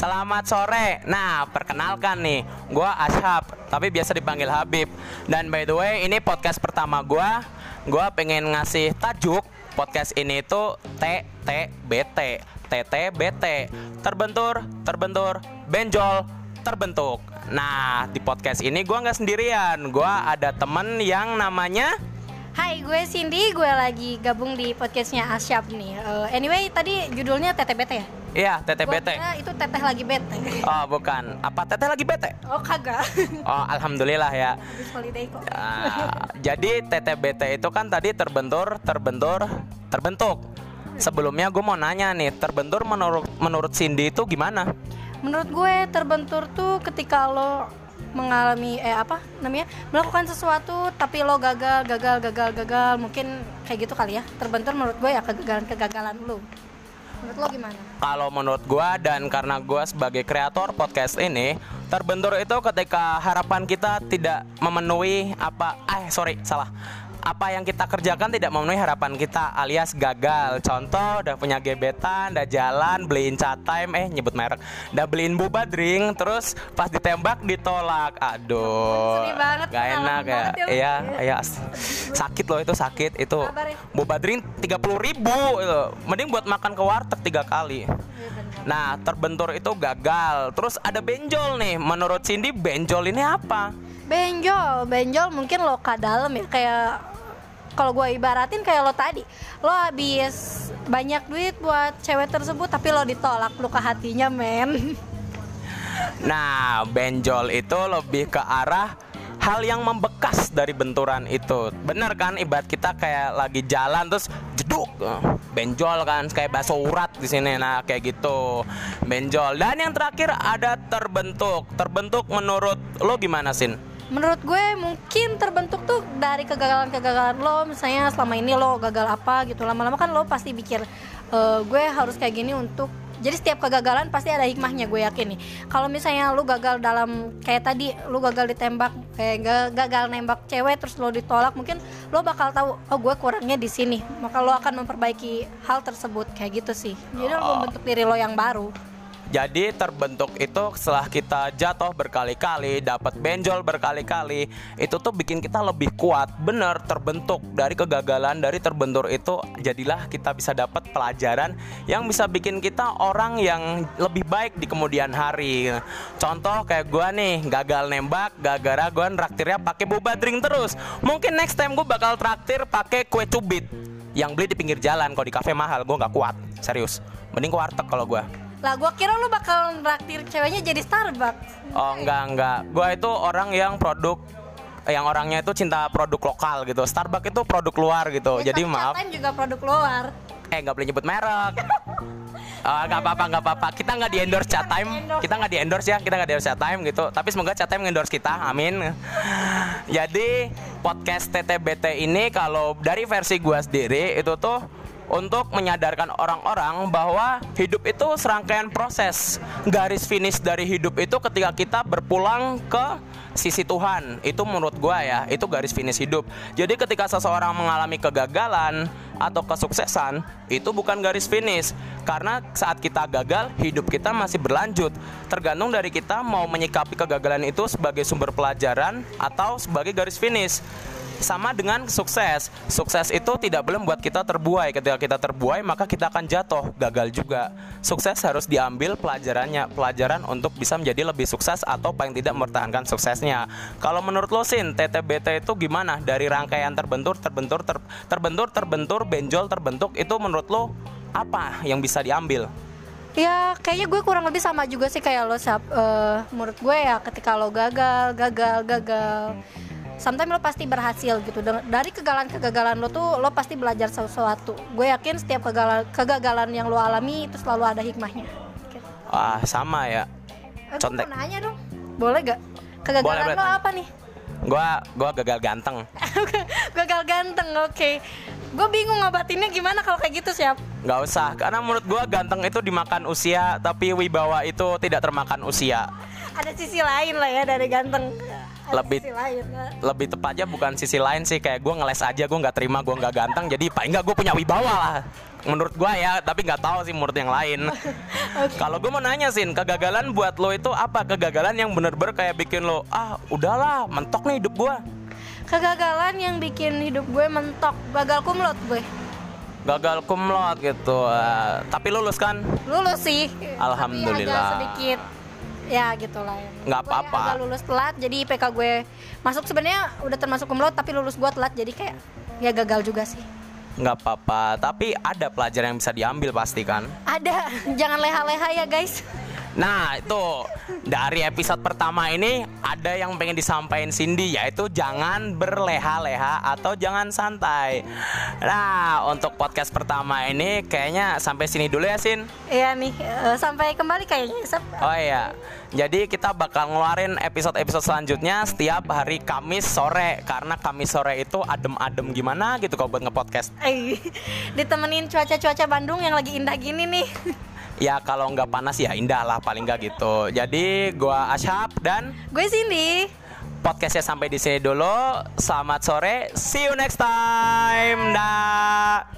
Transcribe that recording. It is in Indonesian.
Selamat sore. Nah, perkenalkan nih, gua Ashab, tapi biasa dipanggil Habib. Dan by the way, ini podcast pertama gua. Gua pengen ngasih tajuk podcast ini itu TTBT. TTBT. Terbentur, terbentur, benjol, terbentuk. Nah, di podcast ini gua nggak sendirian. Gua ada temen yang namanya Hai, gue Cindy. Gue lagi gabung di podcastnya Asyap nih. Eh, anyway, tadi judulnya TTBT ya? Iya, TTBT. kira itu teteh lagi bete. Oh, bukan. Apa teteh lagi bete? Oh kagak. Oh, alhamdulillah ya. Habis holiday kok. Ah, jadi TTBT itu kan tadi terbentur, terbentur, terbentuk. Sebelumnya gue mau nanya nih, terbentur menurut menurut Cindy itu gimana? Menurut gue terbentur tuh ketika lo mengalami eh apa namanya melakukan sesuatu tapi lo gagal gagal gagal gagal mungkin kayak gitu kali ya. Terbentur menurut gue ya kegagalan kegagalan lo. Menurut lo gimana? Kalau menurut gue dan karena gue sebagai kreator podcast ini, terbentur itu ketika harapan kita tidak memenuhi apa, eh sorry salah. Apa yang kita kerjakan tidak memenuhi harapan kita alias gagal. Contoh, udah punya gebetan, udah jalan, beliin cat time, eh nyebut merek, udah beliin boba drink, terus pas ditembak ditolak. Aduh, Sedih banget, gak enak ya. banget ya lu. Iya, iya. Sakit loh itu sakit itu. Ya. Boba drink 30 ribu itu. Mending buat makan ke warteg tiga kali. Nah, terbentur itu gagal. Terus ada benjol nih. Menurut Cindy, benjol ini apa? benjol benjol mungkin lo ke dalam ya kayak kalau gue ibaratin kayak lo tadi lo habis banyak duit buat cewek tersebut tapi lo ditolak luka hatinya men Nah, benjol itu lebih ke arah hal yang membekas dari benturan itu. Bener kan? Ibarat kita kayak lagi jalan terus jeduk, eh, benjol kan kayak bakso urat di sini. Nah, kayak gitu. Benjol. Dan yang terakhir ada terbentuk. Terbentuk menurut lo gimana, Sin? Menurut gue mungkin terbentuk tuh dari kegagalan-kegagalan lo misalnya selama ini lo gagal apa gitu. Lama-lama kan lo pasti pikir "E, gue harus kayak gini untuk jadi setiap kegagalan pasti ada hikmahnya gue yakin nih. Kalau misalnya lo gagal dalam kayak tadi lo gagal ditembak kayak ga- gagal nembak cewek terus lo ditolak mungkin lo bakal tahu oh gue kurangnya di sini. Maka lo akan memperbaiki hal tersebut kayak gitu sih. Jadi lo membentuk diri lo yang baru Jadi terbentuk itu setelah kita jatuh berkali-kali, dapat benjol berkali-kali, itu tuh bikin kita lebih kuat. Bener terbentuk dari kegagalan dari terbentur itu jadilah kita bisa dapat pelajaran yang bisa bikin kita orang yang lebih baik di kemudian hari. Contoh kayak gua nih gagal nembak gara-gara gua traktirnya pakai boba drink terus. Mungkin next time gua bakal traktir pakai kue cubit yang beli di pinggir jalan kalau di kafe mahal gua nggak kuat serius mending ke warteg kalau gua lah gue kira lo bakal nraktir ceweknya jadi Starbucks Oh enggak enggak, gua itu orang yang produk yang orangnya itu cinta produk lokal gitu. Starbucks itu produk luar gitu. Ya, Jadi maaf, juga produk luar eh nggak boleh nyebut merek. Oh, nggak apa-apa, nggak apa-apa. Kita nggak di endorse chat time. Kita nggak di endorse ya, kita nggak di endorse chat time gitu. Tapi semoga chat time endorse kita, amin. Jadi podcast TTBT ini kalau dari versi gua sendiri itu tuh untuk menyadarkan orang-orang bahwa hidup itu serangkaian proses. Garis finish dari hidup itu ketika kita berpulang ke sisi Tuhan. Itu menurut gua ya, itu garis finish hidup. Jadi ketika seseorang mengalami kegagalan atau kesuksesan, itu bukan garis finish. Karena saat kita gagal, hidup kita masih berlanjut. Tergantung dari kita mau menyikapi kegagalan itu sebagai sumber pelajaran atau sebagai garis finish sama dengan sukses. Sukses itu tidak boleh membuat kita terbuai. Ketika kita terbuai, maka kita akan jatuh, gagal juga. Sukses harus diambil pelajarannya, pelajaran untuk bisa menjadi lebih sukses atau paling tidak mempertahankan suksesnya. Kalau menurut lo Sin, TTBT itu gimana? Dari rangkaian terbentur, terbentur, ter- terbentur, terbentur, benjol, terbentuk itu menurut lo apa yang bisa diambil? Ya kayaknya gue kurang lebih sama juga sih kayak lo Sap. Eh, menurut gue ya ketika lo gagal, gagal, gagal Sometimes lo pasti berhasil gitu Dari kegagalan-kegagalan lo tuh lo pasti belajar sesuatu Gue yakin setiap kegagalan, kegagalan yang lo alami itu selalu ada hikmahnya Gitu. Ah, sama ya. Eh, gue Contek. mau nanya dong Boleh gak? Kegagalan Boleh, lo apa nih? Gua gua gagal ganteng. gagal ganteng, oke Gue bingung ngobatinnya gimana kalau kayak gitu siap. Nggak usah, karena menurut gua ganteng itu dimakan usia, tapi wibawa itu tidak termakan usia. Ada sisi lain lah ya dari ganteng. Lebih Sisi lain, nah. lebih tepatnya bukan sisi lain sih kayak gue ngeles aja gue nggak terima gue nggak ganteng jadi paling nggak gue punya wibawa lah. Menurut gue ya tapi nggak tahu sih menurut yang lain. Kalau gue mau nanya sin kegagalan buat lo itu apa? Kegagalan yang bener-bener kayak bikin lo ah udahlah mentok nih hidup gue kegagalan yang bikin hidup gue mentok. Gagal kumlot gue. Gagal kumlot gitu. Eh, tapi lulus kan? Lulus sih. Alhamdulillah. tapi agak sedikit. Ya gitulah. Ya Nggak apa-apa. agak lulus telat jadi IPK gue masuk. Sebenarnya udah termasuk kumlot tapi lulus gue telat jadi kayak ya gagal juga sih. Nggak apa-apa. Tapi ada pelajaran yang bisa diambil pasti kan? Ada. Jangan leha-leha ya guys Nah itu dari episode pertama ini ada yang pengen disampaikan Cindy yaitu jangan berleha-leha atau jangan santai. Nah untuk podcast pertama ini kayaknya sampai sini dulu ya Sin. Iya nih eh, sampai kembali kayaknya Sep. Oh iya, jadi kita bakal ngeluarin episode-episode selanjutnya setiap hari Kamis sore karena Kamis sore itu adem-adem gimana gitu kalau buat ngepodcast. Eh, ditemenin cuaca-cuaca Bandung yang lagi indah gini nih Ya kalau nggak panas ya indah lah paling nggak gitu. Jadi gua Ashab dan gue sini podcastnya sampai di sini dulu. Selamat sore, see you next time. Dah.